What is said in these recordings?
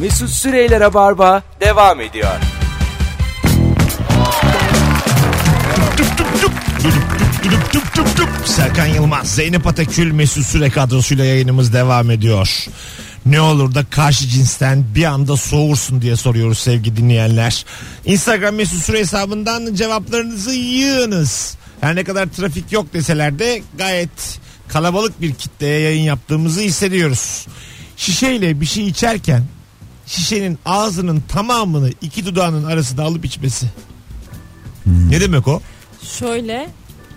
Mesut Süreyler'e barba devam ediyor. Dudup dup dup dup. Serkan Yılmaz, Zeynep Atakül, Mesut Süre kadrosuyla yayınımız devam ediyor. Ne olur da karşı cinsten bir anda soğursun diye soruyoruz sevgili dinleyenler. Instagram Mesut Süre hesabından cevaplarınızı yığınız. Her ne kadar trafik yok deseler de gayet kalabalık bir kitleye yayın yaptığımızı hissediyoruz. Şişeyle bir şey içerken şişenin ağzının tamamını iki dudağının arasında alıp içmesi. Ne demek o? Şöyle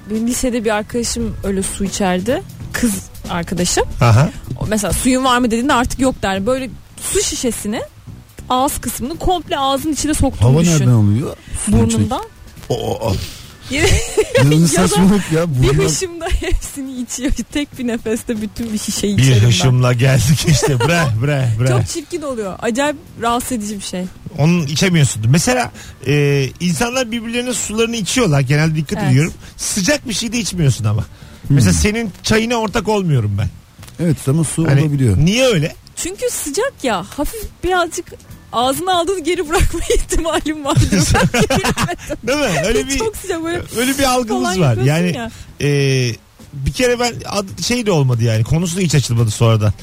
benim lisede bir arkadaşım öyle su içerdi. Kız arkadaşım. Aha. O Mesela suyun var mı dediğinde artık yok der. Böyle su şişesini ağız kısmını komple ağzın içine soktuğunu Hava düşün. nereden alıyor? Burnundan. O, o, o. Ne saçmalık ya. bir Burnundan... hışımda hepsini içiyor. Tek bir nefeste bütün bir şişeyi Bir içerim ben. hışımla geldik işte bre bre bre. Çok çirkin oluyor. Acayip rahatsız edici bir şey. Onun içemiyorsun. Mesela e, insanlar birbirlerinin sularını içiyorlar. Genelde dikkat Evet. ediyorum. Sıcak bir şey de içmiyorsun ama. Mesela senin çayına ortak olmuyorum ben. Evet ama su Hani olabiliyor. niye öyle? Çünkü sıcak ya hafif birazcık ağzına aldığını geri bırakma ihtimalim vardır. Ben Değil mi? Öyle bir Çok sıcak böyle öyle bir algımız var. Yani ya. e, bir kere ben ad- şey de olmadı yani. Konusu da hiç açılmadı sonradan.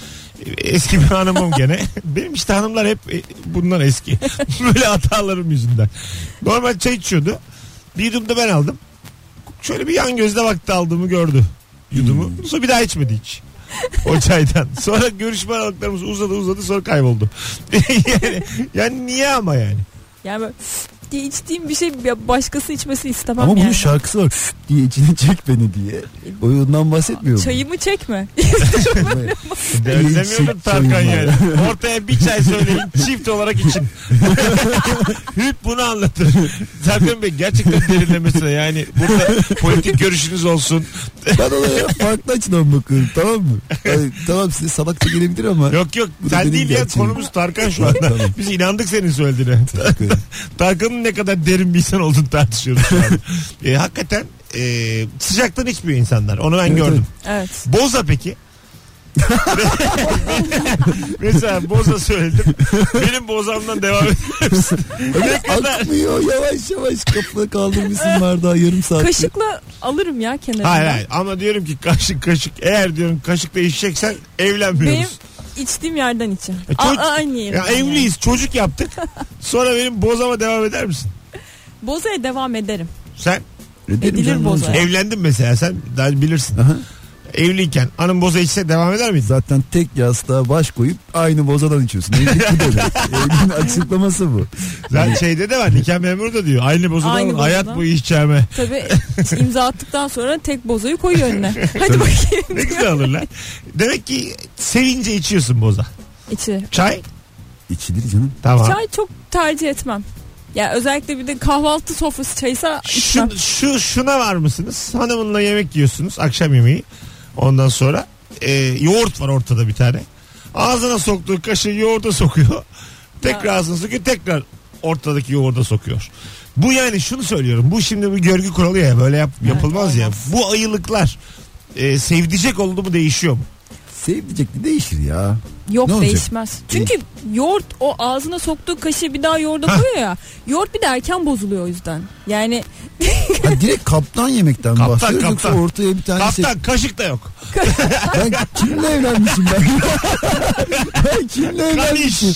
Eski bir hanımım gene. Benim işte hanımlar hep e, bundan eski. Böyle hatalarım yüzünden. Normal çay içiyordu. Bir yudum da ben aldım. Şöyle bir yan gözle baktı aldığımı gördü. Yudumu. Sonra bir daha içmedi hiç. O çaydan. Sonra görüşme aralıklarımız uzadı uzadı sonra kayboldu. yani, yani niye ama yani? Yani böyle diye içtiğim bir şey ya başkası içmesi istemem Ama bunun yani. şarkısı var. "Üf" diye içine çek beni diye. O ondan bahsetmiyor mu? Çayımı çekme. Çek Tarkan yani. Ortaya bir çay söyleyin çift olarak için. Hüp bunu anlatır. Tarkan Bey gerçekten derinlemesine yani burada politik görüşünüz olsun. Ben olaya farklı açıdan bakıyorum tamam mı? Yani, tamam size salakça gelebilir ama. Yok yok sen değil ya gerçeğim. konumuz Tarkan şu anda. Tamam. Biz inandık senin söylediğine. Teşekkür ne kadar derin bir insan olduğunu tartışıyoruz şu an. E, hakikaten e, sıcaktan içmiyor insanlar. Onu ben Evet, gördüm. evet. Boza peki? Mesela boza söyledim. Benim bozamdan devam misin? ne kadar? Akmıyor yavaş yavaş kapıda kaldırmışsın var daha yarım saat. Kaşıkla alırım ya kenarından. Hayır hayır ama diyorum ki kaşık kaşık eğer diyorum kaşıkla içeceksen evlenmiyoruz. Benim içtiğim yerden için. E, A- çocuk- aynı ya yerimden yani. evliyiz çocuk yaptık. Sonra benim bozama devam eder misin? Boza'ya devam ederim. Sen Ederim Edilir boza. evlendin mesela sen daha bilirsin. Aha. Evliyken hanım boza içse devam eder miydin? Zaten tek yastığa baş koyup aynı bozadan içiyorsun. Evlilik bu demek. Evliliğin açıklaması bu. Zaten şeyde de var nikah memuru da diyor. Aynı bozadan Aynı hayat bozadan. boyu içeceğime. Tabii imza attıktan sonra tek Boza'yı koyuyor önüne. Hadi bakayım. Ne güzel alırlar. Demek ki sevince içiyorsun boza. İçi. Çay? İçilir canım. Tamam. Çay çok tercih etmem. Ya özellikle bir de kahvaltı sofrası çaysa içmem. Şu, şu şuna var mısınız? Hanımınla yemek yiyorsunuz akşam yemeği. Ondan sonra e, yoğurt var ortada bir tane. Ağzına soktuğu kaşığı yoğurda sokuyor. Tekrar ağzına sokuyor tekrar ortadaki yoğurda sokuyor. Bu yani şunu söylüyorum. Bu şimdi bir görgü kuralı ya böyle yap, yapılmaz ya. Bu ayılıklar e, sevdicek oldu mu değişiyor mu? Sevdicek de değişir ya. Yok Ne olacak? değişmez. Çünkü yoğurt o ağzına soktuğu kaşığı bir daha yoğurda koyuyor ya. Yoğurt bir de erken bozuluyor o yüzden. Yani Ha, direkt kaptan yemekten Kaptan, bahsediyoruz yoksa kaptan. ortaya bir tane şey. Kaptan kaşık da yok. Ben kimle evlenmişim ben? ben kimle Kaniş. evlenmişim?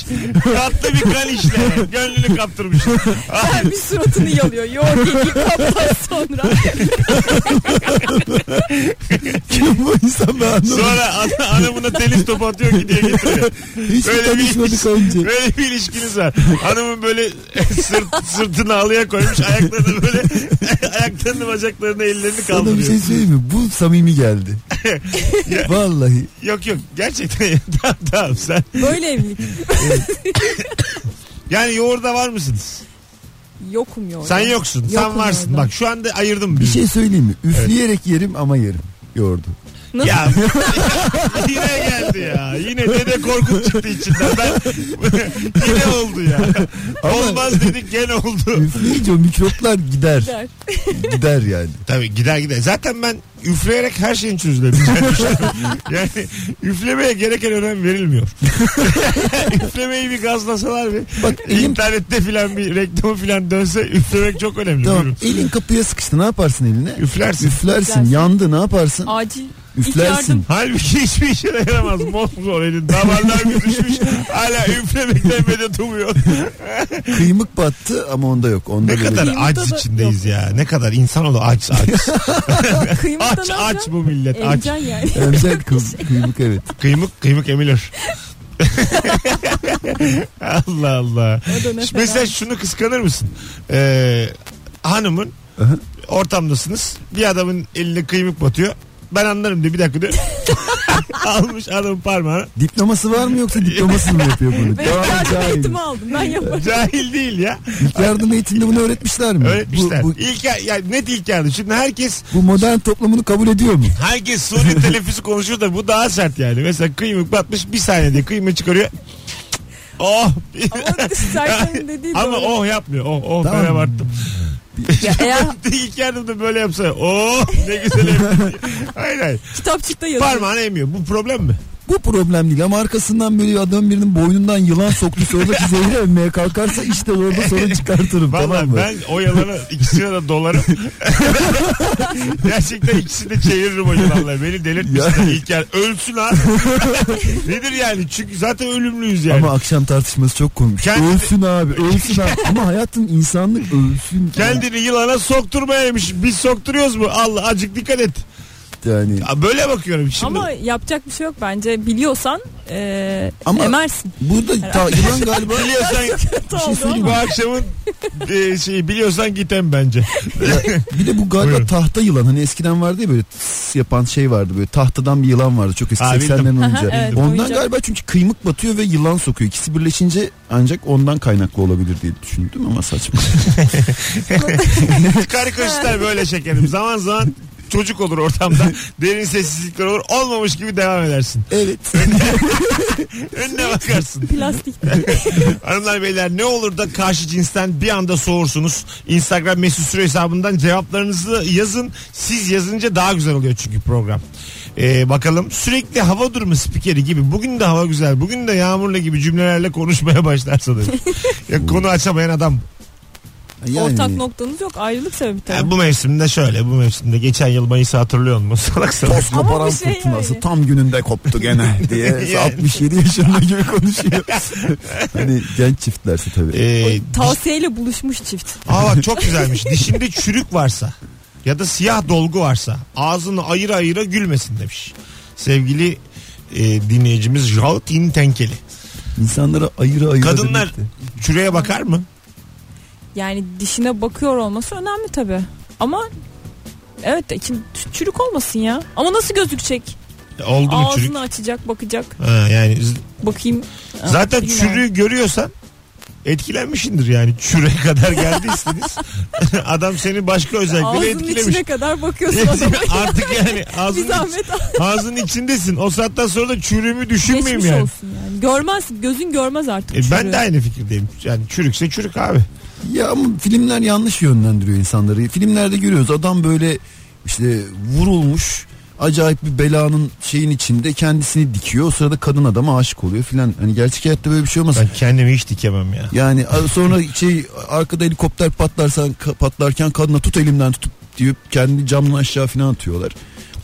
Katlı bir kanişle. Gönlünü kaptırmış. her bir suratını yalıyor. Yoğurt yediği kaptan sonra. Kim bu insan ben anlamadım. Sonra ana- hanımına tenis topu atıyor ki diye getiriyor. Hiç Böyle bir tanışmadık önce. Böyle bir ilişkiniz var. Hanımın böyle sırt, sırtını halıya koymuş ayaklarını böyle ayaklarını bacaklarını ellerini Sana bir kaldırıyor. şey söyleyeyim mi? Bu samimi geldi. Vallahi. Yok yok gerçekten tamam tamam sen. Böyle evlilik. Yani yoğurda var mısınız? Yokum yoğurda. Sen yoksun. sen Yokum varsın. yoğurda. Bak şu anda ayırdım Bir bizi. şey söyleyeyim mi? Üfleyerek yerim ama yerim yoğurdu. Nasıl? Ya yine geldi ya. Yine dede Korkut çıktı içinden. Ben yine oldu ya. Olmaz dedik gene oldu. Üfleyince o mikroplar gider. Der. gider yani. Tabii gider gider. Zaten ben üfleyerek her şeyin çözülebileceğini düşünüyorum. Yani üflemeye gereken önem verilmiyor. Üflemeyi bir gazlasalar bir. Bak elim İnternette filan bir reklamı filan dönse üflemek çok önemli. tamam Buyurun. elin kapıya sıkıştı ne yaparsın eline? Üflersin. Üflersin. Üflersin. Yandı ne yaparsın? Acil. Üflersin. Halbuki hiçbir işe de yaramaz. Mosmor elin. Damarlar bir düşmüş. Hala üflemekten medet umuyor. Kıymık battı ama onda yok. Onda Ne böyle kadar Kıyımda aciz da içindeyiz ya. Ne kadar insanoğlu aç aç. Aç aç bu millet aç. Emeceksin yani. Emzel kı- kıymık evet. Kıymık kıymık emilir. Allah Allah. O da ne Mesela şunu kıskanır mısın? Ee, hanımın Aha. ortamdasınız. Bir adamın eline kıymık batıyor. Ben anlarım diye bir dakika diyor. Almış adamın parmağını. Diploması var mı yoksa diplomasız mı yapıyor bunu? Ben yardım eğitimi aldım. Ben yaparım. Cahil değil ya. İlk yardım eğitiminde bunu öğretmişler mi? Öğretmişler. Bu, bu, İlk ya, ya net ilk yardım. Şimdi herkes bu modern toplumunu kabul ediyor mu? herkes suni teneffüsü konuşur da bu daha sert yani. Mesela kıymık batmış bir saniyede kıymık çıkarıyor. Oh. Ama dediği Ama doğru. oh yapmıyor. Oh oh Tamam. ben abarttım. Ya eğer İlk yardımda böyle yapsa oh ne güzel yapıyor. hayır hayır. kitapçıkta yazıyor. Parmağını emiyor. Bu problem mi? Bu problem değil ama arkasından böyle adam birinin boynundan yılan soktuysa oradaki zehri emmeye kalkarsa işte orada sorun çıkartırım Vallahi tamam mı? ben o yalanı ikisine de dolarım. Gerçekten ikisini de çeviririm o yılanları. Beni delirtmişler Yani. ilk yer. Ölsün abi. Nedir yani? Çünkü zaten ölümlüyüz yani. Ama akşam tartışması çok komik. Kendi- Ölsün abi ölsün abi. ama hayatın insanlık ölsün. Kendini yılana sokturmayaymış. Biz sokturuyoruz mu? Allah acık dikkat et. Yani Ya Böyle bakıyorum şimdi. Ama yapacak bir şey yok bence. Biliyorsan e, Ama- emersin. burada ta, yılan galiba biliyorsan Kötü oldu söyleyeyim bu akşamın e, şeyi biliyorsan gitem bence. bir de bu galiba Buyurun. tahta yılan. Hani eskiden vardı ya böyle tıs yapan şey vardı böyle tahtadan bir yılan vardı çok eski Ha, 80'lerin bildim. önce. Evet, ondan oyuncak. galiba çünkü kıymık batıyor ve yılan sokuyor. İkisi birleşince ancak ondan kaynaklı olabilir diye düşündüm ama saçma. Karikatüristler böyle şekerim. Zaman zaman çocuk olur ortamda. Derin sessizlikler olur. Olmamış gibi devam edersin. evet. Önüne bakarsın. Plastik. Hanımlar beyler ne olur da karşı cinsten bir anda soğursunuz. Instagram mesut süre hesabından cevaplarınızı yazın. Siz yazınca daha güzel oluyor çünkü program. Ee, bakalım sürekli hava durumu spikeri gibi bugün de hava güzel bugün de yağmurla gibi cümlelerle konuşmaya başlarsa da. ya konu açamayan adam. Yani, Ortak noktanız yok. Ayrılık sebebi tabii. Ya bu mevsimde şöyle bu mevsimde geçen yıl Mayıs'ı hatırlıyor musun? Salak salak. Toz koparan şey fırtınası yani. tam gününde koptu gene diye Yani. 67 yaşında gibi konuşuyor. hani genç çiftlerse tabii. Ee, Tavsiyeyle buluşmuş çift. Aa bak çok güzelmiş. Dişinde çürük varsa ya da siyah dolgu varsa ağzını ayıra ayıra gülmesin demiş. Sevgili e, dinleyicimiz Jaltin Tenkeli. İnsanlara ayıra ayıra Kadınlar demek de. çürüğe bakar mı? Yani dişine bakıyor olması önemli tabii. Ama evet kim çürük olmasın ya. Ama nasıl gözükecek? Oldu mu Ağzını çürük? açacak, bakacak. Ha, yani Bakayım. Zaten bilmiyorum. çürüğü görüyorsan etkilenmişindir yani çürüğe kadar geldiyseniz adam seni başka özellikle Ağzının etkilemiş. içine kadar bakıyorsun adama. Artık yani ağzının, zahmet ağzının içindesin. O saatten sonra da çürüğümü düşünmeyeyim geçmiş yani. olsun yani. Görmez, gözün görmez artık. E, ben çürüğü. de aynı fikirdeyim. Yani çürükse çürük abi. Ya ama filmler yanlış yönlendiriyor insanları. Filmlerde görüyoruz adam böyle işte vurulmuş acayip bir belanın şeyin içinde kendisini dikiyor. O sırada kadın adama aşık oluyor filan. Hani gerçek hayatta böyle bir şey olmaz. Ben kendimi hiç dikemem ya. Yani sonra şey arkada helikopter patlarsa ka- patlarken kadına tut elimden tutup diyor kendi camdan aşağı filan atıyorlar.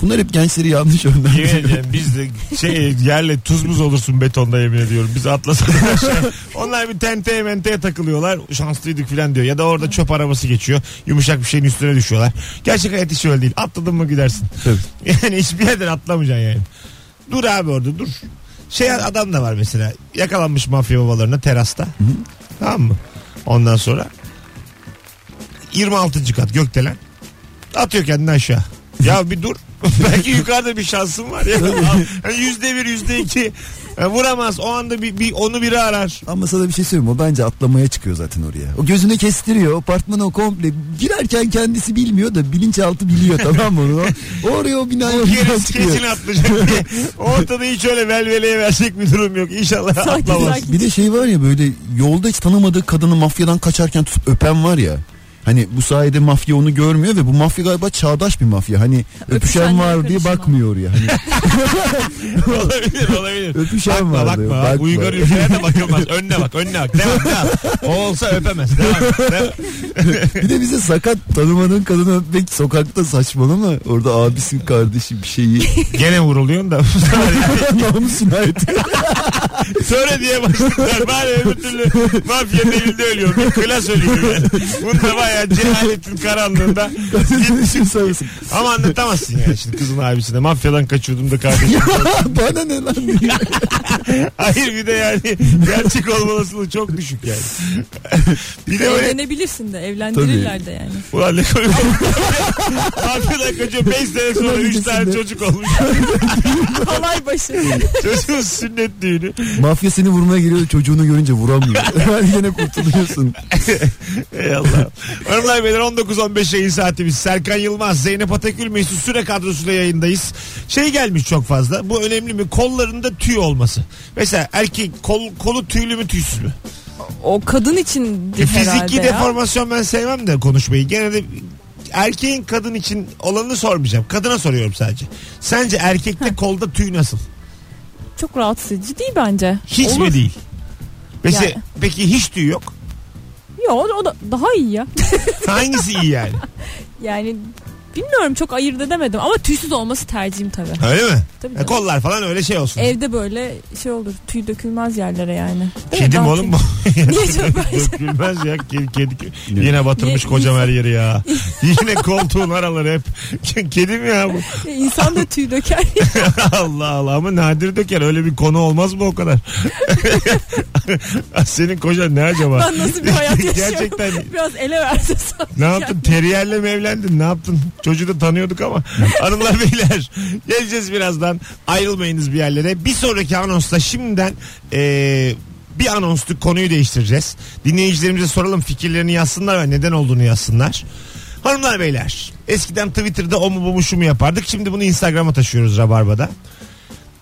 Bunlar hep gençleri yanlış yönlendiriyor. biz de şey yerle tuz buz olursun betonda yemin ediyorum. Biz atlasak aşağı. Onlar bir tenteye menteye takılıyorlar. Şanslıydık falan diyor. Ya da orada çöp arabası geçiyor. Yumuşak bir şeyin üstüne düşüyorlar. Gerçek hayat hiç öyle değil. Atladın mı gidersin. Yani hiçbir yerden atlamayacaksın yani. Dur abi orada dur. Şey adam da var mesela. Yakalanmış mafya babalarına terasta. Tamam mı? Ondan sonra 26. kat gökdelen. Atıyor kendini aşağı. Ya bir dur. Belki yukarıda bir şansın var ya. Yüzde bir yüzde iki Yani vuramaz. O anda bir, bir onu biri arar. Ama sana bir şey söyleyeyim mi? o bence atlamaya çıkıyor zaten oraya. O gözünü kestiriyor. Apartmana o komple girerken kendisi bilmiyor da bilinçaltı biliyor tamam mı? onu? O, oraya o binaya o çıkıyor. kesin atlayacak diye. Ortada hiç öyle velveleye verecek bir durum yok. İnşallah Sakin, atlamaz. sakin. Bir de şey var ya böyle yolda hiç tanımadığı kadını mafyadan kaçarken tutup öpen var ya. Hani bu sayede mafya onu görmüyor ve bu mafya galiba çağdaş bir mafya. Hani öpüşen Öpüşenlere var diye bakmıyor oraya. Hani olabilir olabilir. Öpüşen bakma, var diyor, bakma. bakma. Uygar ülkelere de bakılmaz. Önüne bak önüne bak. Devam devam. O olsa öpemez. Devam. devam. bir de bize sakat tanımadığın kadını öpmek sokakta saçmalama. Orada abisi kardeşi bir şeyi Gene vuruluyorsun da. namus cinayeti. Söyle diye başladılar. Bari öbür türlü mafyanın elinde ölüyor. Bir klas ölüyor yani. Bunda bayağı cehaletin karanlığında. Kardeşim sayısın. Ama anlatamazsın yani şimdi kızın abisine. Mafyadan kaçıyordum da kardeşim. Bana ne lan diye. Hayır bir de yani gerçek olma olasılığı çok düşük yani. bir de böyle Evlenebilirsin de evlendirirler de yani. ulan ne koyuyor. Mafyadan kaçıyor 5 sene sonra 3 tane çocuk olmuş. Halay başı. Çocuğun sünnet düğünü. Mafya seni vurmaya geliyor çocuğunu görünce vuramıyor. Yine kurtuluyorsun. Ey Allah. Hanımlar beyler 19-15 yayın saatimiz. Serkan Yılmaz, Zeynep Atakül, Mesut Süre kadrosuyla yayındayız. Şey gelmiş çok fazla. Bu önemli mi? Kollarında tüy olması. Mesela erkek kol, kolu tüylü mü tüysüz mü? O kadın için E, fiziki ya. deformasyon ben sevmem de konuşmayı. Gene de erkeğin kadın için olanını sormayacağım. Kadına soruyorum sadece. Sence erkekte kolda tüy nasıl? Çok rahatsız edici değil bence. Hiç Olur. mi değil? Mesela Yani. peki hiç tüy yok. Yok o da daha iyi ya. Hangisi iyi yani? yani bilmiyorum çok ayırt edemedim ama tüysüz olması tercihim tabii. Öyle mi? Tabii, E, kollar falan öyle şey olsun. Evde böyle şey olur tüy dökülmez yerlere yani. Kedi mi daha oğlum bu? Niye çok? Dökülmez ya kedi, kedi. Yine batırmış kocam her yeri ya. Yine koltuğun araları hep. Kedi mi ya bu? İnsan da tüy döker. Allah Allah ama nadir döker öyle bir konu olmaz mı o kadar? Senin kocan ne acaba? ben nasıl bir hayat yaşıyorum? Gerçekten Biraz ele verse ne yaptın? Teriyerle mi evlendin? Ne yaptın? Çocuğu da tanıyorduk ama. Hanımlar beyler geleceğiz birazdan. Ayrılmayınız bir yerlere. Bir sonraki anonsla şimdiden eee bir anonsluk konuyu değiştireceğiz. Dinleyicilerimize soralım fikirlerini yazsınlar ve neden olduğunu yazsınlar. Hanımlar beyler eskiden Twitter'da o mu bu mu şu mu yapardık. Şimdi bunu Instagram'a taşıyoruz Rabarba'da.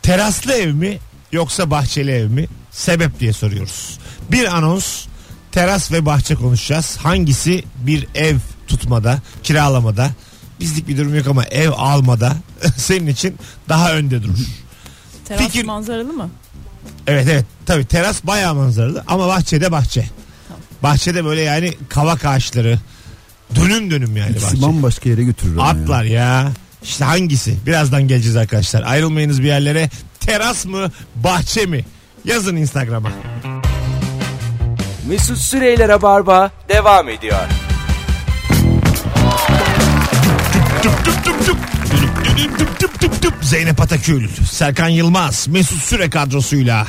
Teraslı ev mi yoksa bahçeli ev mi? Sebep diye soruyoruz. Bir anons teras ve bahçe konuşacağız. Hangisi bir ev tutmada, kiralamada bizlik bir durum yok ama ev almada senin için daha önde durur. Teras Fikir- manzaralı mı? Evet evet tabi teras bayağı manzaralı ama bahçede bahçe. Bahçede böyle yani kavak ağaçları dönüm dönüm yani bahçe. İkisi bambaşka yere götürür ama Atlar ya. İşte hangisi? Birazdan geleceğiz arkadaşlar. Ayrılmayınız bir yerlere. Teras mı, bahçe mi? Yazın Instagram'a. Mesut Süreyler'e barba devam ediyor. Zeynep Atakül, Serkan Yılmaz, Mesut Süre kadrosuyla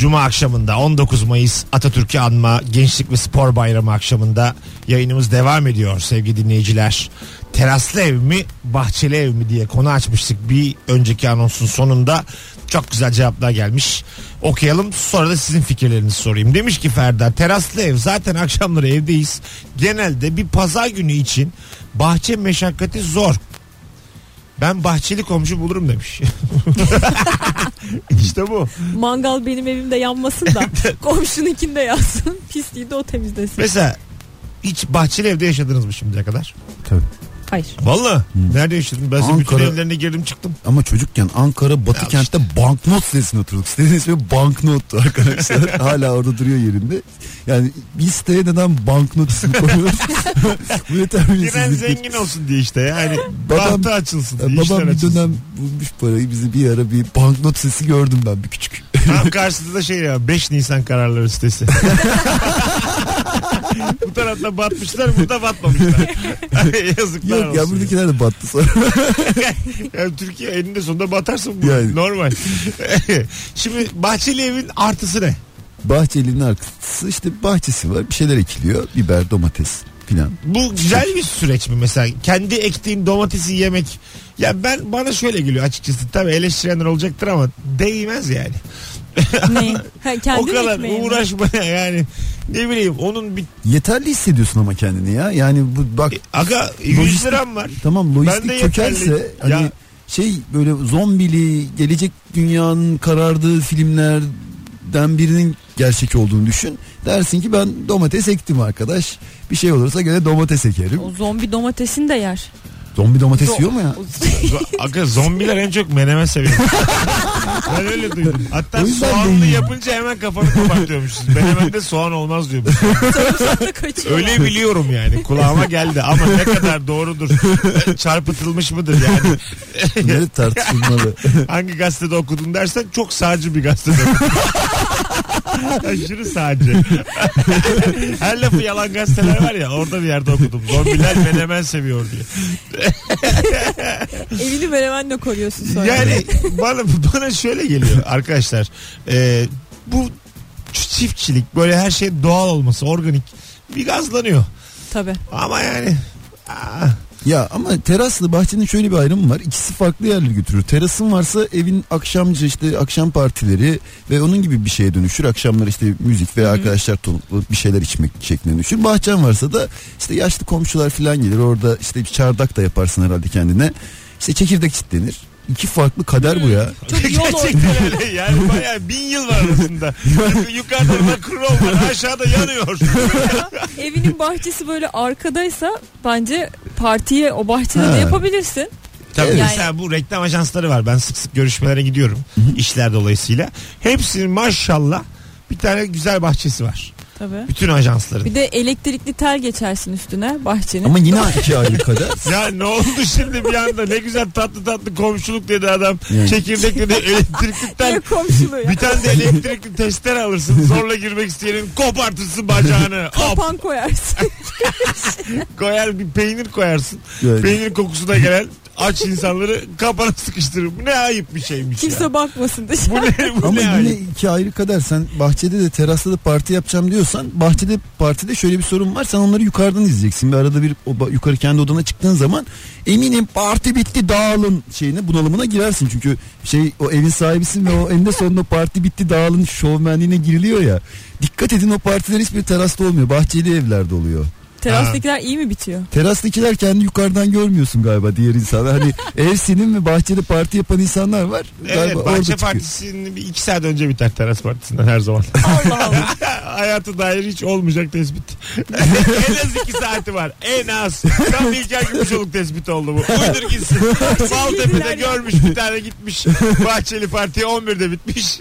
Cuma akşamında 19 Mayıs Atatürk'ü anma Gençlik ve Spor Bayramı akşamında yayınımız devam ediyor sevgili dinleyiciler. Teraslı ev mi bahçeli ev mi diye konu açmıştık bir önceki anonsun sonunda. Çok güzel cevaplar gelmiş. Okuyalım sonra da sizin fikirlerinizi sorayım. Demiş ki Ferda teraslı ev zaten akşamları evdeyiz. Genelde bir pazar günü için bahçe meşakkati zor. Ben bahçeli komşu bulurum demiş. işte bu. Mangal benim evimde yanmasın da komşununkinde yansın. Pisliği de o temizlesin. Mesela hiç bahçeli evde yaşadınız mı şimdiye kadar? Tabii. Hayır. Valla. Nerede yaşadın? Ben senin bütün Ankara- evlerine girdim çıktım. Ama çocukken Ankara Batı Ya kentte banknot sitesine oturduk. Sitenin ismi banknottu arkadaşlar. Hala orada duruyor yerinde. Yani bir siteye neden banknot ismi koyuyoruz? Bu ne Giren terbiyesizliktir. zengin olsun diye işte yani. Babam- Bahtı açılsın diye. İşler Babam bir açılsın. dönem bulmuş parayı bizi bir ara bir banknot sesi gördüm ben bir küçük. Tam karşısında da şey ya 5 Nisan kararları sitesi. Bu tarafta batmışlar burada batmamışlar. Yazıklar Yok ya olsun. buradakiler de battı sonra. Yani Türkiye eninde sonunda batarsın bu. Yani. Normal. Şimdi bahçeli evin artısı ne? Bahçeli'nin arkası işte bahçesi var bir şeyler ekiliyor. Biber, domates filan. Bu güzel bir süreç mi mesela? Kendi ektiğin domatesi yemek. Ya ben bana şöyle geliyor açıkçası. Tabii eleştirenler olacaktır ama değmez yani. Neyi? Ha, o kendin kadar ekmeği mi? uğraşmaya yani ne bileyim onun bir Yeterli hissediyorsun ama kendini ya. Yani bu bak aga 100 Lojistik- liram var. tamam Ben de lojistik yeterli. çökerse hani Ya- şey böyle zombili gelecek dünyanın karardığı filmlerden birinin gerçek olduğunu düşün. Dersin ki ben domates ektim arkadaş. Bir şey olursa gene domates ekerim. O zombi domatesini de yer. Zombi domates Zo- yiyor mu ya? Aga zombiler en çok menemen seviyor. ben öyle duydum. Hatta yüzden soğanlı yapınca hemen kafanı kopartıyormuşuz. Menemende soğan olmaz diyormuş. Kaçıyor. Öyle biliyorum yani. Kulağıma geldi ama ne kadar doğrudur. Çarpıtılmış mıdır yani? Bunları tartışılmalı. Hangi gazetede okudun dersen çok sağcı bir gazetede okudum. Aşırı sağcı. Her lafı yalan gazeteler var ya orada bir yerde okudum. Zombiler menemen seviyor diye. Evini menemenle koruyorsun sonra. Yani bana bana şöyle geliyor arkadaşlar. Ee, bu çiftçilik böyle her şey doğal olması organik bir gazlanıyor. Tabii. Ama yani aa, Ya ama teraslı bahçenin şöyle bir ayrımı var. İkisi farklı yerlere götürür. Terasın varsa evin akşamcı işte akşam partileri ve onun gibi bir şeye dönüşür. Akşamlar işte müzik veya arkadaşlar toplanıp bir şeyler içmek şekline dönüşür. Bahçen varsa da işte yaşlı komşular falan gelir. Orada işte bir çardak da yaparsın herhalde kendine. İşte çekirdek çitlenir. İki farklı kader bu ya. Çok yol gerçekten öyle yani bayağı bin yıl var arasında. Yukarıda rock'n'roll var aşağıda yanıyor. Evinin bahçesi böyle arkadaysa bence partiye o bahçede Ha. de yapabilirsin. Tabii Evet. mesela bu reklam ajansları var. Ben sık sık görüşmelere gidiyorum. işler dolayısıyla. Hepsinin maşallah bir tane güzel bahçesi var. Tabii. Bütün ajansların. Bir de elektrikli tel geçersin üstüne bahçenin. Ama yine iki ayrı kader. Ya ne oldu şimdi bir anda ne güzel tatlı tatlı komşuluk dedi adam. Yani. Çekirdek dedi elektrikli Ne tel. komşuluğu ya. Bir tane de elektrikli testere alırsın. Zorla girmek isteyenin kopartırsın bacağını. Kapan koyarsın. koyar bir peynir koyarsın. Yani. Peynir kokusuna gelen aç insanları kapana sıkıştırır. Bu ne ayıp bir şeymiş Kimse ya. bakmasın Bu dışarı. ne, bu Ama ne yine ayıp. iki ayrı kader. Sen bahçede de terasta da parti yapacağım diyorsan bahçede partide şöyle bir sorun var. Sen onları yukarıdan izleyeceksin. Bir arada bir o ba- yukarı kendi odana çıktığın zaman eminim parti bitti dağılın şeyine bunalımına girersin. Çünkü şey o evin sahibisin ve o eninde sonunda parti bitti dağılın şovmenliğine giriliyor ya. Dikkat edin o partiler hiçbir terasta olmuyor. Bahçeli evlerde oluyor. Terasdakiler iyi mi bitiyor? Terasdakiler kendi yukarıdan görmüyorsun galiba diğer insanlar. Hani ev senin ve bahçede parti yapan insanlar var. Evet Galiba orada bahçe partisinin bir iki saat önce biter teras partisinden her zaman. Allah Allah. Hayatı dair hiç olmayacak tespit. en az iki saati var. En az. Tam İlker Gümüşoluk tespiti oldu bu. Uydur gitsin. Maltepe'de görmüş bir tane gitmiş. Bahçeli Parti 11'de bitmiş.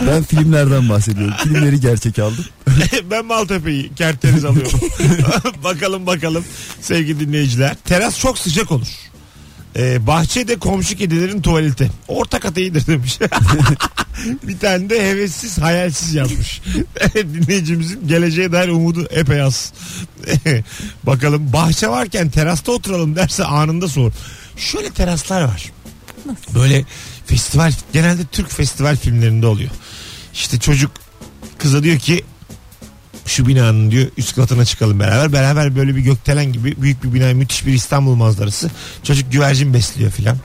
Ben filmlerden bahsediyorum. Filmleri gerçek aldım. ben Maltepe'yi kerteriz alıyorum. bakalım bakalım sevgili dinleyiciler. Teras çok sıcak olur. Ee, bahçede komşu kedilerin tuvaleti. Orta kat iyidir demiş. bir tane de hevessiz hayalsiz yazmış. Dinleyicimizin geleceğe dair umudu epey az. bakalım bahçe varken terasta oturalım derse anında soğur. Şöyle teraslar var. Böyle festival genelde Türk festival filmlerinde oluyor. İşte çocuk kıza diyor ki şu binanın diyor üst katına çıkalım beraber. Beraber böyle bir gökdelen gibi büyük bir bina müthiş bir İstanbul manzarası. Çocuk güvercin besliyor filan.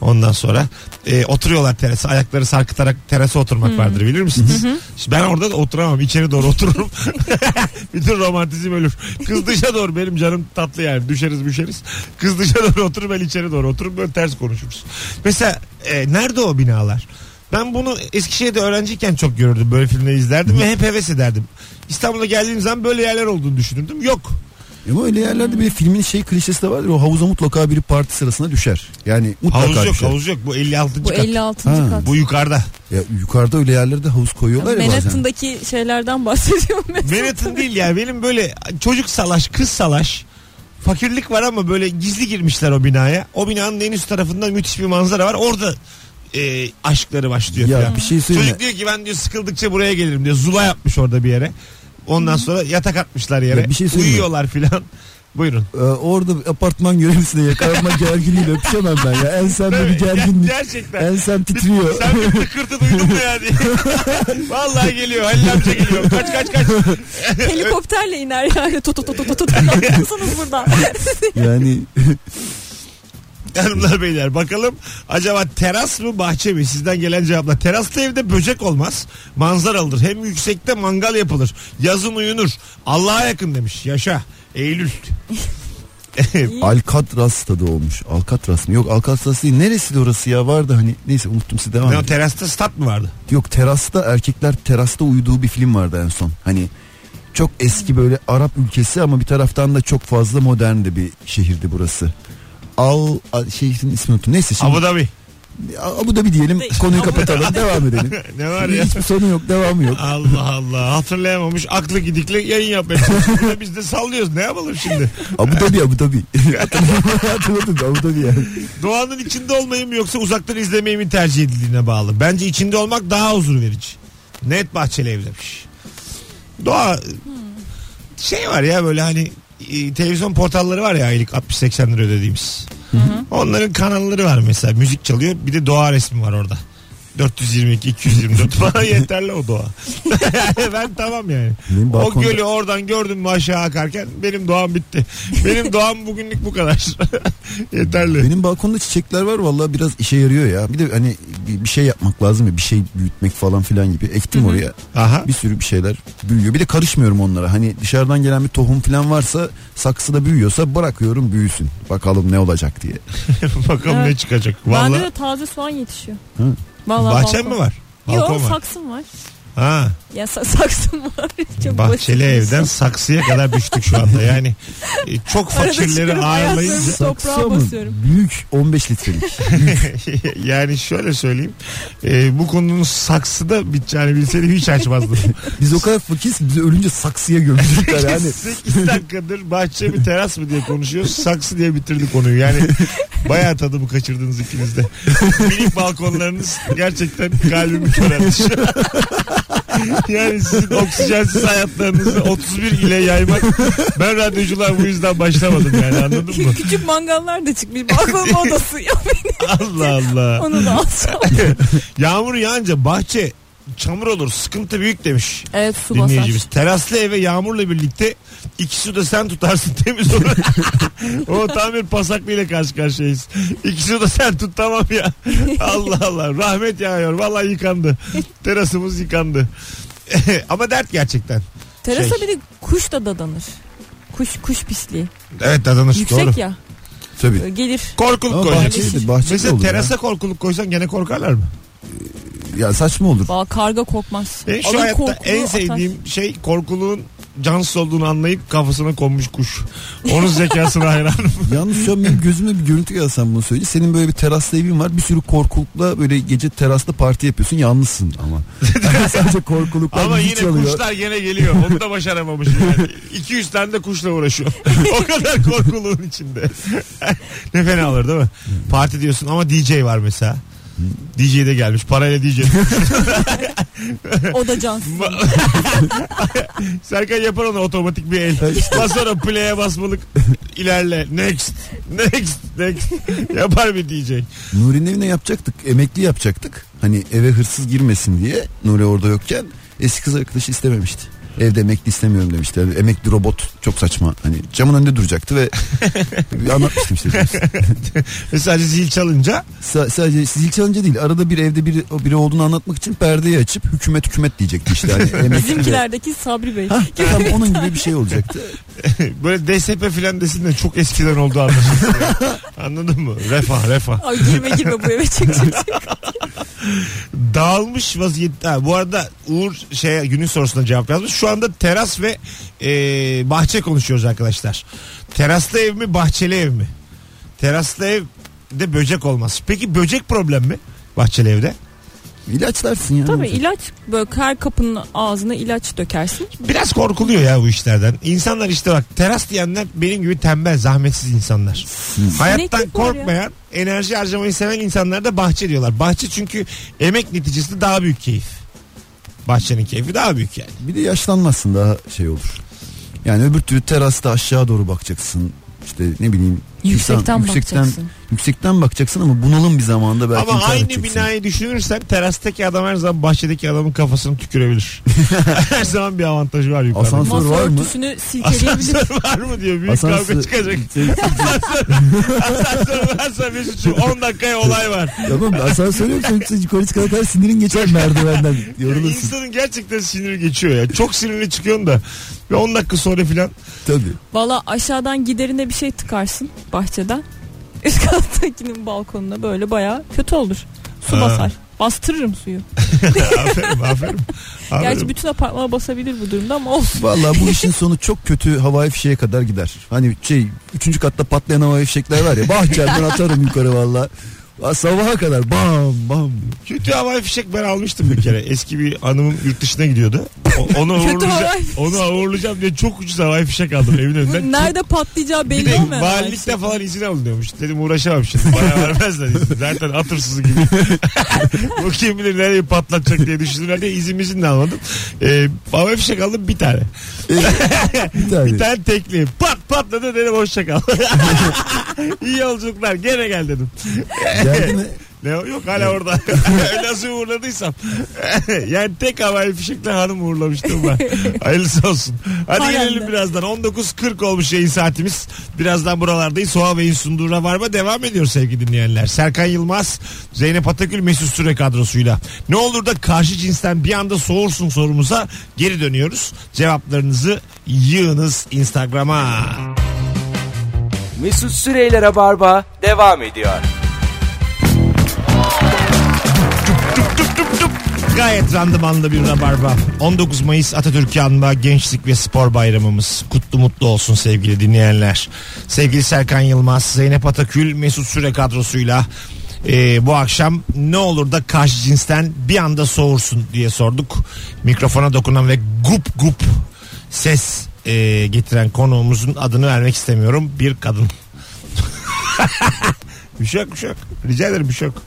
Ondan sonra e, oturuyorlar terasa ayakları sarkıtarak terasa oturmak vardır bilir misiniz? Ben orada da oturamam içeri doğru otururum. Bütün romantizm ölür. Kız dışa doğru benim canım tatlı yani düşeriz düşeriz. Kız dışa doğru oturur ben içeri doğru oturup böyle ters konuşuruz. Mesela e, nerede o binalar? Ben bunu Eskişehir'de öğrenciyken çok görürdüm. Böyle filmleri izlerdim ve hep heves ederdim. İstanbul'a geldiğim zaman böyle yerler olduğunu düşünürdüm. Yok. Ama öyle yerlerde bir filmin şey klişesi de vardır. O havuza mutlaka biri parti sırasında düşer. Yani mutlaka Havuz yok düşer. havuz yok. Bu 56. Bu kat. 56. Ha. kat. Bu yukarıda. Ya yukarıda öyle yerlerde havuz koyuyorlar ya bazen. Manhattan'daki şeylerden bahsediyorum mesela. Manhattan değil ya. Benim böyle çocuk salaş, kız salaş. Fakirlik var ama böyle gizli girmişler o binaya. O binanın en üst tarafında müthiş bir manzara var. Orada e, aşkları başlıyor. Ya falan. bir şey söyleyeyim. Çocuk diyor ki ben diyor sıkıldıkça buraya gelirim diyor. Zula yapmış orada bir yere. Ondan sonra yatak atmışlar yere. Ya bir şey söyleyeyim? Uyuyorlar filan. Buyurun. Ee, orada bir apartman görevlisine yakalanma gerginliğiyle öpüşemem ben ya. Ensemde bir gerginlik. Gerçekten. Ensem titriyor. Sen bir tıkırtı duydun mu ya diye. Vallahi geliyor. Halil amca geliyor. Kaç kaç kaç. Helikopterle iner yani. Tut tut tut tut tut. Ne yapıyorsunuz burada? yani Hanımlar beyler bakalım acaba teras mı bahçe mi? Sizden gelen cevaplar. Teraslı evde böcek olmaz. Manzaralıdır. Hem yüksekte mangal yapılır. Yazın uyunur. Allah'a yakın demiş. Yaşa. Eylül. Alcatraz tadı olmuş. Alcatraz mı? Yok Alcatraz değil. Neresi de orası ya? Vardı hani. Neyse unuttum siz devam ne o edin. terasta stat mı vardı? Yok terasta erkekler terasta uyuduğu bir film vardı en son. Hani çok eski böyle Arap ülkesi ama bir taraftan da çok fazla modern de bir şehirdi burası. Al, şehrin ismini unuttum. Neyse şimdi Abu Dhabi. Abu Dhabi diyelim konuyu kapatalım devam edelim. Ne var ya? Hiçbir sonu yok devamı yok. Allah Allah hatırlayamamış aklı gidikle yayın yapmaya çalışıyor. Biz de sallıyoruz ne yapalım şimdi Abu Dhabi Abu Dhabi. Hatırladım Abu Dhabi yani. Doğanın içinde olmayı mı yoksa uzaktan izlemeyi mi tercih edildiğine bağlı bence içinde olmak daha huzur verici net bahçeli ev demiş doğa şey var ya böyle hani e, televizyon portalları var ya aylık 60-80 lira ödediğimiz onların kanalları var mesela müzik çalıyor bir de doğa resmi var orada 422 224 bana yeterli o doğa. ben tamam yani. Benim O gölü oradan gördüm mü aşağı akarken benim doğam bitti. Benim doğam bugünlük bu kadar. yeterli. Benim balkonda çiçekler var vallahi biraz işe yarıyor ya. Bir de hani bir bir şey yapmak lazım ya bir şey büyütmek falan filan gibi. Ektim oraya. Aha. Bir sürü bir şeyler büyüyor. Bir de karışmıyorum onlara. Hani dışarıdan gelen bir tohum falan varsa saksıda büyüyorsa bırakıyorum büyüsün. Bakalım ne olacak diye. Bakalım Evet. ne çıkacak. Bende Vallahi de taze soğan yetişiyor. Hı. Vallahi bahçen balkon. mi var? Balkon Yok var. saksım var. Ha. Ya sa- saksım var. Çok Bahçeli basit. evden saksıya kadar düştük şu anda. Yani e, çok fakirleri ağırlayınca Saksı basıyorum. büyük 15 litrelik. yani şöyle söyleyeyim. E, bu konunun saksıda biteceğini bilseydim hiç açmazdım. Biz o kadar fakiriz ki bizi ölünce saksıya gömecekler yani. 8 dakikadır bahçe mi teras mı diye konuşuyoruz. Saksı diye bitirdik konuyu. Yani bayağı tadımı kaçırdınız ikiniz de. Minik balkonlarınız gerçekten kalbimi an. Yani sizin oksijensiz hayatlarınızı 31 ile yaymak ben radyocular bu yüzden başlamadım yani anladın mı? Küçük mangallar da çıkmış. Balkon modası. Ya Allah Allah. onu da alsam. Yağmur yağınca bahçe çamur olur sıkıntı büyük demiş Evet su basar. dinleyicimiz. Teraslı eve yağmurla birlikte iki su da sen tutarsın temiz olur. o tam bir pasaklıyla karşı karşıyayız. İki su da sen tut tamam ya. Allah Allah rahmet yağıyor vallahi yıkandı. Terasımız yıkandı. Ama dert gerçekten. Terasa Şey. bir de kuş da dadanır. Kuş kuş pisliği. Evet dadanır Yüksek doğru. ya. Tabii. Ee, Gelir. Korkuluk koyacaksın. Mesela terasa korkuluk koysan gene korkarlar mı? Ya. saçma olur. Valla karga korkmaz. Benim şu Alır hayatta korkulu en atar. sevdiğim şey korkuluğun cansız olduğunu anlayıp kafasına konmuş kuş. Onun zekasına hayranım. Yalnız şu an benim gözüme bir görüntü gelsen bunu söyle. Senin böyle bir teraslı evin var. Bir sürü korkulukla böyle gece terasta parti yapıyorsun. Yalnızsın ama. Sadece korkuluklar Ama yine çalıyor. kuşlar gene geliyor. Onu da başaramamışım yani. 200 tane de kuşla uğraşıyor. o kadar korkuluğun içinde. ne fena olur değil mi? Parti diyorsun ama DJ var mesela. DJ de gelmiş. Parayla DJ. O da cansız. Serkan yapar ona otomatik bir el. Bas sonra play'e basmalık. ilerle. Next. Next. Next. Yapar bir DJ. Nuri'nin evine yapacaktık. Emekli yapacaktık. Hani eve hırsız girmesin diye. Nuri orada yokken eski kız arkadaşı istememişti. Evde emekli istemiyorum demişti. Yani emekli robot çok saçma. Hani camın önünde duracaktı ve anlatmıştım işte. Ve sadece zil çalınca Sa- sadece zil çalınca değil. Arada bir evde biri, o biri olduğunu anlatmak için perdeyi açıp hükümet hükümet diyecekti işte. Hani Bizimkilerdeki Sabri Bey. Hah, tam onun gibi bir şey olacaktı. böyle DSP filan desin de çok eskiden olduğu anlaşılsın. ya. Anladın mı? Refah refah. Ay girme girme bu eve çık çık çık. Dağılmış vaziyette. Ha, bu arada Uğur şeye günün sorusuna cevap yazmış. Şu anda teras ve e, bahçe konuşuyoruz arkadaşlar. Teraslı ev mi bahçeli ev mi? Teraslı evde böcek olmaz. Peki böcek problem mi? Bahçeli evde. İlaçlarsın ya. Tabii ilaç böyle her kapının ağzına ilaç dökersin. Biraz korkuluyor ya bu işlerden. İnsanlar işte bak teras diyenler benim gibi tembel zahmetsiz insanlar. Hayattan ya. korkmayan enerji harcamayı seven insanlar da bahçe diyorlar. Bahçe çünkü emek neticesinde daha büyük keyif. Bahçenin keyfi daha büyük yani. Bir de yaşlanmazsın daha şey olur. Yani öbür türlü terasta aşağı doğru bakacaksın. İşte ne bileyim. Yüksekten insan- yüksekten bakacaksın. Yüksekten bakacaksın ama bunalım bir zamanda belki Ama aynı edeceksin. binayı düşünürsen terastaki adam her zaman bahçedeki adamın kafasını tükürebilir. her zaman bir avantajı var yukarıda. Asansör Masa var mı? örtüsünü silkeleyebilir. Asansör var mı diyor. Büyük kavga Asansör- çıkacak. Şey- Asansör varsa Mesut'cum 10 dakikaya olay var. tamam asansör yoksa yoksa yukarı çıkana kadar sinirin geçer merdivenden. Yorulursun. insanın gerçekten siniri geçiyor ya. Çok sinirli çıkıyorsun da. Ve 10 dakika sonra filan. Tabii. Valla aşağıdan giderine bir şey tıkarsın bahçeden. Üst kattakinin balkonuna böyle baya kötü olur. Su Ha. basar. Bastırırım suyu. aferin aferin. Gerçi aferin. bütün apartmana basabilir bu durumda ama olsun. Vallahi bu işin sonu çok kötü havai fişeğe kadar gider. Hani şey üçüncü katta patlayan havai fişekler var ya bahçemden atarım yukarı valla. Sabaha kadar bam bam. Kötü havai fişek ben almıştım bir kere. Eski bir hanımım yurt dışına gidiyordu. O- onu havai fişek. onu uğurlayacağım diye çok ucuz havai fişek aldım evin önünden. Nerede patlayacağı Bir belli de valilikte falan izin alınıyormuş. Dedim uğraşamam şimdi. Bana vermezler izin. Zaten at hırsızı gibi. Bu kim bilir nereyi patlatacak diye düşündüler diye izin izin de almadım. Ee, havai fişek aldım bir tane. Bir tane. Bir tane tekli. Pat patladı dedim hoşça kal. İyi yolculuklar gene gel dedim. Geldi mi? Ne o? Yok hala orada. Nasıl uğurladıysam. yani tek havai fişekle hanım uğurlamıştım ben. Hayırlısı olsun. Hadi Hay gelelim Allah. birazdan. 19.40 olmuş yayın saatimiz. Birazdan buralardayız. Soğa Bey'in sunduğu Rabarba devam ediyor sevgili dinleyenler. Serkan Yılmaz, Zeynep Atakül, Mesut Süre kadrosuyla. Ne olur da karşı cinsten bir anda soğursun sorumuza geri dönüyoruz. Cevaplarınızı yığınız Instagram'a. Mesut Süreyler'e barba devam ediyor. Tup tup tup tup. Gayet randımanlı bir rabarba. 19 Mayıs Atatürk Anma Gençlik ve Spor Bayramımız. Kutlu mutlu olsun sevgili dinleyenler. Sevgili Serkan Yılmaz, Zeynep Atakül, Mesut Süre kadrosuyla e, bu akşam ne olur da karşı cinsten bir anda soğursun diye sorduk. Mikrofona dokunan ve gup gup ses e, getiren konuğumuzun adını vermek istemiyorum. Bir kadın. Bir şey yok bir şey yok. Rica ederim bir şey yok.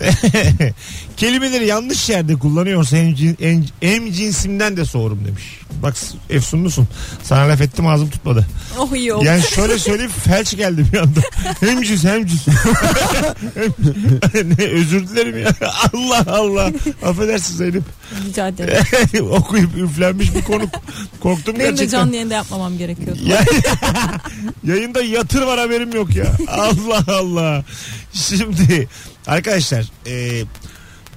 Kelimeleri yanlış yerde kullanıyorsa hem, cin, hem cinsimden de soğurum demiş. Bak efsunlusun. Sana laf ettim ağzım tutmadı. Oh iyi oldu. Yani şöyle söyleyeyim felç geldi bir anda. Hem cins hem cins. Ne, özür dilerim ya. Allah Allah. Affedersin Zeynep. Rica ederim. Okuyup üflenmiş bir konuk. Korktum Benim de gerçekten. canlı yayında yapmamam gerekiyordu. Ya, yayında yatır var haberim yok ya. Allah Allah. Şimdi arkadaşlar e,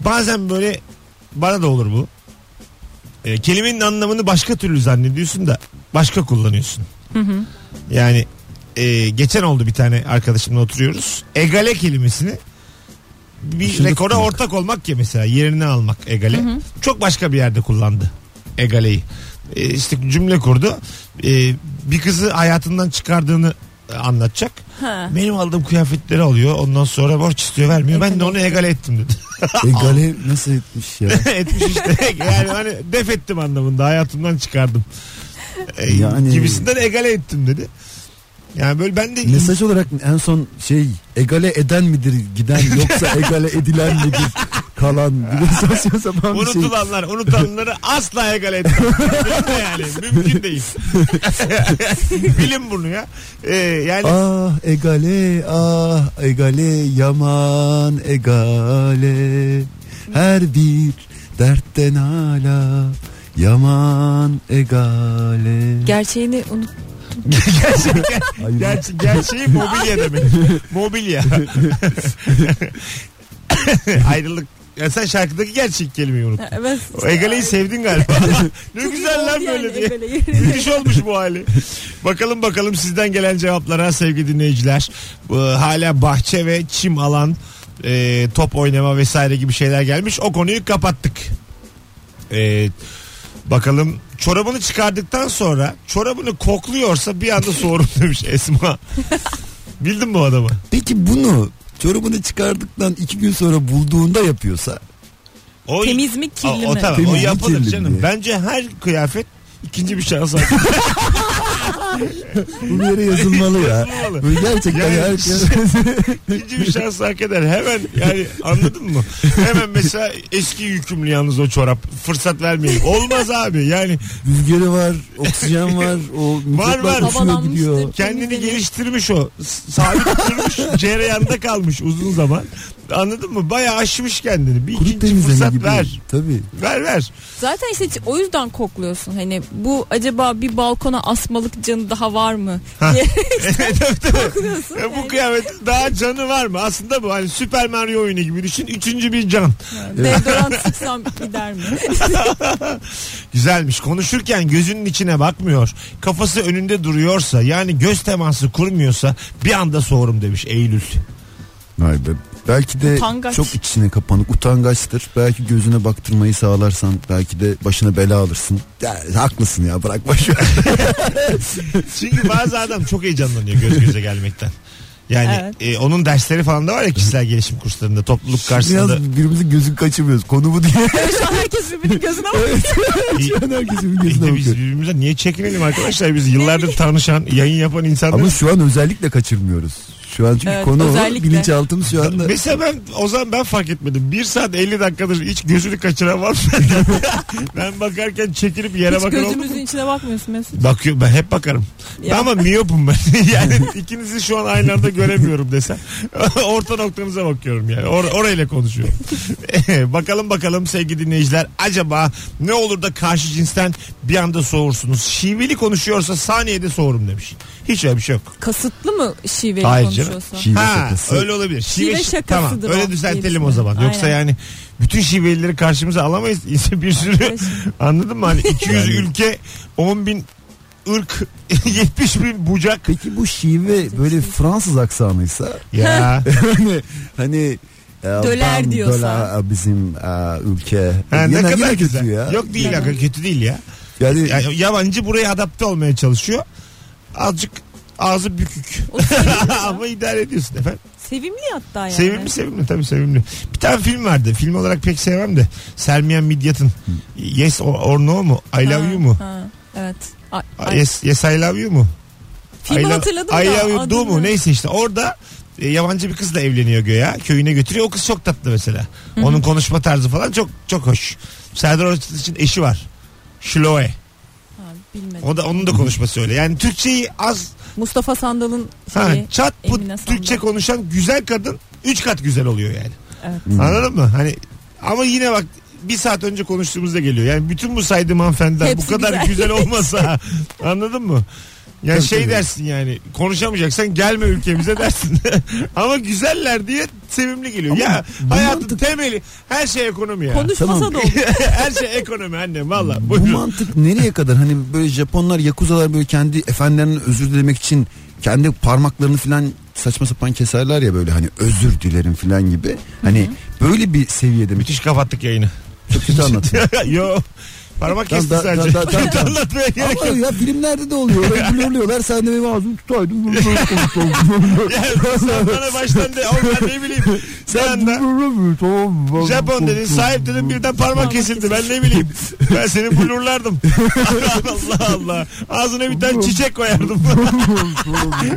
bazen böyle bana da olur bu. E, kelimenin anlamını başka türlü zannediyorsun da başka kullanıyorsun. Yani e, geçen oldu bir tane arkadaşımla oturuyoruz. Egale kelimesini bir Dışında rekora tutmak. ortak olmak ya mesela yerini almak egale. Çok başka bir yerde kullandı egaleyi. E, işte cümle kurdu. E, bir kızı hayatından çıkardığını e, anlatacak. Ha. Benim aldığım kıyafetleri alıyor. Ondan sonra borç istiyor vermiyor. Ben de onu egale ettim dedi. Egale nasıl etmiş ya? Etmiş işte. Yani hani def ettim anlamında. Hayatımdan çıkardım. E, Yani- Gibisinden egale ettim dedi. Yani böyle ben de Mesaj olarak en son şey egale eden midir giden yoksa egale edilen midir kalan bir saçma sapan bir şey. Unutulanlar, unutanları asla egale etmem. yani mümkün değil. Bilin bunu ya. Ee, yani Ah egale ah egale yaman egale her bir dertten hala yaman egale. Gerçeğini unut. gerçekten Ay, gerçe, gerçeği mobilya demek. mobilya. Ayrılık. Ya sen şarkıdaki gerçek kelimeyi unut. Ha, Evet. O egaleyi sevdin galiba. ne Çok güzel lan böyle yani diye. Müthiş olmuş bu hali. Bakalım bakalım sizden gelen cevaplara sevgili dinleyiciler. Bu, hala bahçe ve çim alan e, top oynama vesaire gibi şeyler gelmiş. O konuyu kapattık. E, bakalım çorabını çıkardıktan sonra çorabını kokluyorsa bir anda soğurum demiş Esma. Bildin mi o adamı? Peki bunu çorabını çıkardıktan iki gün sonra bulduğunda yapıyorsa O, Temiz mi kirli o, o mi? tamam Temiz o yapılır kirli canım. diye. Bence her kıyafet ikinci bir şans hak. Bu bir yere yazılmalı ya. Yazılmalı. Böyle gerçekten Yani- herkes... İkinci bir şans hak eder. Hemen yani anladın mı? Hemen mesela eski yükümlü yalnız o çorap. Fırsat vermeyin. Olmaz abi. Yani Rüzgarı var, oksijen var. O var. Havalanmıştır. gidiyor. kendini geliştirmiş o. Sabit durmuş. cereyanda kalmış uzun zaman. Anladın mı? Bayağı aşmış kendini. Bir Kuru ikinci fırsat gibi. ver. Tabii. Ver ver. Zaten işte o yüzden kokluyorsun. Hani bu acaba bir balkona asmalık canı daha var mı? diye kokluyorsun. Ya bu Yani kıyamet daha canı var mı? Aslında bu hani Süper Mario oyunu gibi düşün. Üçüncü bir can. Deodorant sıksam gider mi? Güzelmiş. Konuşurken gözünün içine bakmıyor. Kafası önünde duruyorsa yani göz teması kurmuyorsa bir anda soğurum demiş Eylül. Vay be. Belki de Utangaç. çok içine kapanık utangaçtır. Belki gözüne baktırmayı sağlarsan belki de başına bela alırsın. Ya, haklısın ya bırak boş ver. Çünkü bazı adam çok heyecanlanıyor göz göze gelmekten. Yani Evet. e, onun dersleri falan da var ya kişisel gelişim kurslarında topluluk karşısında. Biraz birbirimizin gözünü kaçırmıyoruz. Konu bu diye. Şu an herkes birbirinin gözüne bakıyor. Şu an herkesin bir İşte gözüne biz bakıyor. birbirimize niye çekinelim arkadaşlar biz yıllardır tanışan yayın yapan insanlar. Ama şu an özellikle kaçırmıyoruz. Şu an çünkü Evet, konu o. özellikle. Bilinçaltımız şu anda. Mesela ben o zaman ben fark etmedim. Bir saat 50 dakikadır hiç gözünü kaçıran var mı? ben bakarken çekilip yere Hiç bakan gözümüzün içine bakmıyorsun Mesut. Bakıyor ben hep bakarım. Ya. Ama miyopum ben. yani ikinizi şu an aynı anda göremiyorum desem. Orta noktanıza bakıyorum yani. Or orayla konuşuyorum. bakalım bakalım sevgili dinleyiciler. Acaba ne olur da karşı cinsten bir anda soğursunuz? Şiveli konuşuyorsa saniyede soğurum demiş. Hiç öyle bir şey yok. Kasıtlı mı şiveli Hayır canım. Şive ha, şakası. öyle olabilir. Şive ş- şakasıdır Tamam o öyle düzeltelim o zaman. Yoksa Aynen. yani bütün şivelileri karşımıza alamayız. bir sürü anladın mı? Hani 200 ülke 10 bin ırk 70 bin bucak. Peki bu şive böyle Fransız aksanıysa Ya. hani hani e, Döler ben diyorsa. döler, bizim e, ülke. Ha, ne kadar yine güzel. kötü ya. Yok değil Yani. hakikaten kötü değil ya. Yani ya. Yabancı buraya adapte olmaya çalışıyor. Azıcık ağzı bükük. O sevimli, Ama idare ediyorsun efendim. sevimli hatta yani. Sevimli sevimli tabii sevimli. Bir tane film vardı. Film olarak pek sevmem de. Selmiyen Midyat'ın. Yes or, No mu? I love you mu? ha, evet. Ay, Yes, yes I love you mu? filmi I love- hatırladım I da. love you do adını- mu? Neyse işte orada e, yabancı bir kızla evleniyor göya. Köyüne götürüyor. O kız çok tatlı mesela. Onun konuşma tarzı falan çok çok hoş. Serdar Ortaç için eşi var. Şloe. Ha, bilmedim. O da onun da konuşması öyle. Yani Türkçeyi az Mustafa Sandal'ın ha, şeyi. çat bu Emine Sandal. Türkçe konuşan güzel kadın üç kat güzel oluyor yani. Evet. Anladın mı? Hani ama yine bak bir saat önce konuştuğumuzda geliyor. Yani bütün bu saydığım hanımefendiler bu Hepsi kadar güzel, güzel. olmasa anladın mı? Yani Tabii, şey tabii. dersin yani konuşamayacaksan gelme ülkemize dersin. Ama güzeller diye sevimli geliyor. Ama ya hayatın mantık- temeli her şey ekonomi ya. Konuşmasa Tamam. da olur. her şey ekonomi annem valla. bu mantık nereye kadar hani böyle Japonlar yakuzalar böyle kendi efendilerinden özür dilemek için kendi parmaklarını filan saçma sapan keserler ya böyle hani özür dilerim filan gibi. Hani böyle bir seviyede mi? Müthiş kapattık yayını. Çok kötü anlatıyor. Yo. Parmak kesti da- sadece. da- da- tamam, tamam. Anlatmaya gerek Ama yok. ya filmlerde de oluyor. Öyle blurluyorlar. Sen de benim ağzımı tutaydın. Ya sen bana baştan de oğlum ben ne bileyim. Sen mı? Japon dedin sahip dedin birden parmak kesildi ben ne bileyim. Ben seni blurlardım. Allah Allah. Ağzına bir tane çiçek koyardım.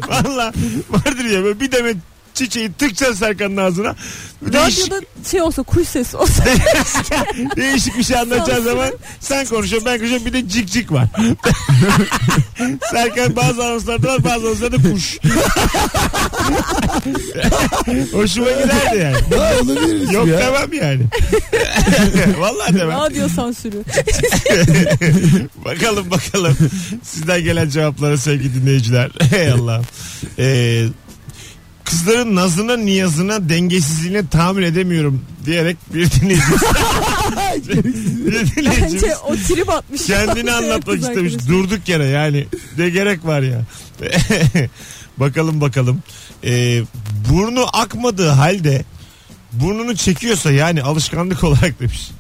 Valla vardır ya böyle bir demet çiçeği tıkacaksın Serkan'ın ağzına. Değişik, Radyoda şey olsa kuş sesi olsa. değişik bir şey anlatacağın zaman sen konuşuyorsun ben konuşuyorum bir de cik cik var. Serkan bazı anonslarda var bazı anonslarda kuş. Hoşuma giderdi yani. Ha olabilir Yok ya. demem yani. Vallahi demem. Radyo sansürü. bakalım bakalım. Sizden gelen cevaplara sevgili dinleyiciler. Hey Allah. Ee, kızların nazına niyazına dengesizliğine tahammül edemiyorum diyerek bir dinleyicimiz. bir dinleyicimiz Bence o trip atmış. kendini anlatmak Kız istemiş. Durduk yere yani. Ne gerek var ya. bakalım bakalım. Ee, burnu akmadığı halde burnunu çekiyorsa yani alışkanlık olarak demiş.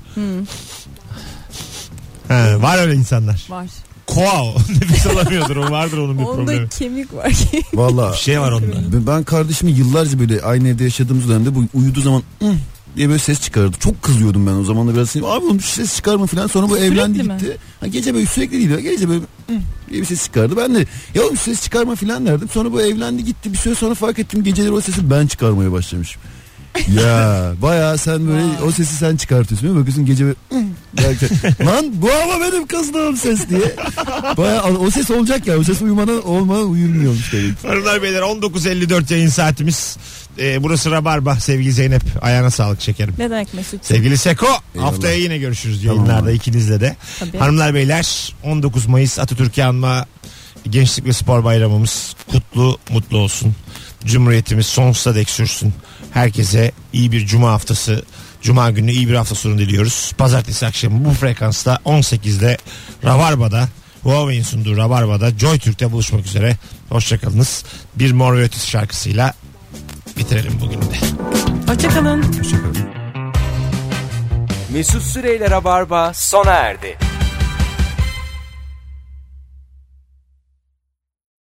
Ha, var öyle insanlar. Var. Koa o. Nefes alamıyordur o vardır onun bir problemi. Onda kemik var ki. Valla Bir şey var onda. ben- kardeşimi yıllarca böyle aynı evde yaşadığımız dönemde bu uyuduğu zaman "Hı" diye böyle ses çıkarırdı. Çok kızıyordum ben o zaman da biraz. sinir- Abi oğlum ses çıkarma falan. Sonra bu Sürekli evlendi mi? gitti. Ha, gece böyle sürekli değil. Gece böyle "Hı" diye bir ses çıkardı. Ben de ya oğlum ses çıkarma falan derdim. Sonra bu evlendi gitti. Bir süre sonra fark ettim geceleri o sesi ben çıkarmaya başlamışım. ya bayağı sen böyle o sesi sen çıkartıyorsun. değil mi? Bakıyorsun gece böyle derken, lan bu ama benim kızdığım ses diye. Bayağı o ses olacak ya. O ses uyumadan olmadan uyumuyormuş demek. Hanımlar beyler 19.54 yayın saatimiz. Ee, burası Rabarba sevgili Zeynep. Ayağına sağlık şekerim. Ne demek Mesut? Sevgili Seko Eyvallah. haftaya yine görüşürüz Tamam yayınlarda abi. ikinizle de. Tabii. Hanımlar beyler 19 Mayıs Atatürk'ü anma Gençlik ve Spor Bayramımız kutlu mutlu olsun. Cumhuriyetimiz sonsuza dek sürsün. Herkese iyi bir cuma haftası Cuma günü iyi bir hafta sonu diliyoruz. Pazartesi akşamı bu frekansta 18'de Rabarba'da Huawei'in sunduğu Rabarba'da Joy Türk'te buluşmak üzere. Hoşçakalınız. Bir Mor ve Ötesi şarkısıyla bitirelim bugün de. Hoşçakalın. Mesut Süreyler'e barba sona erdi.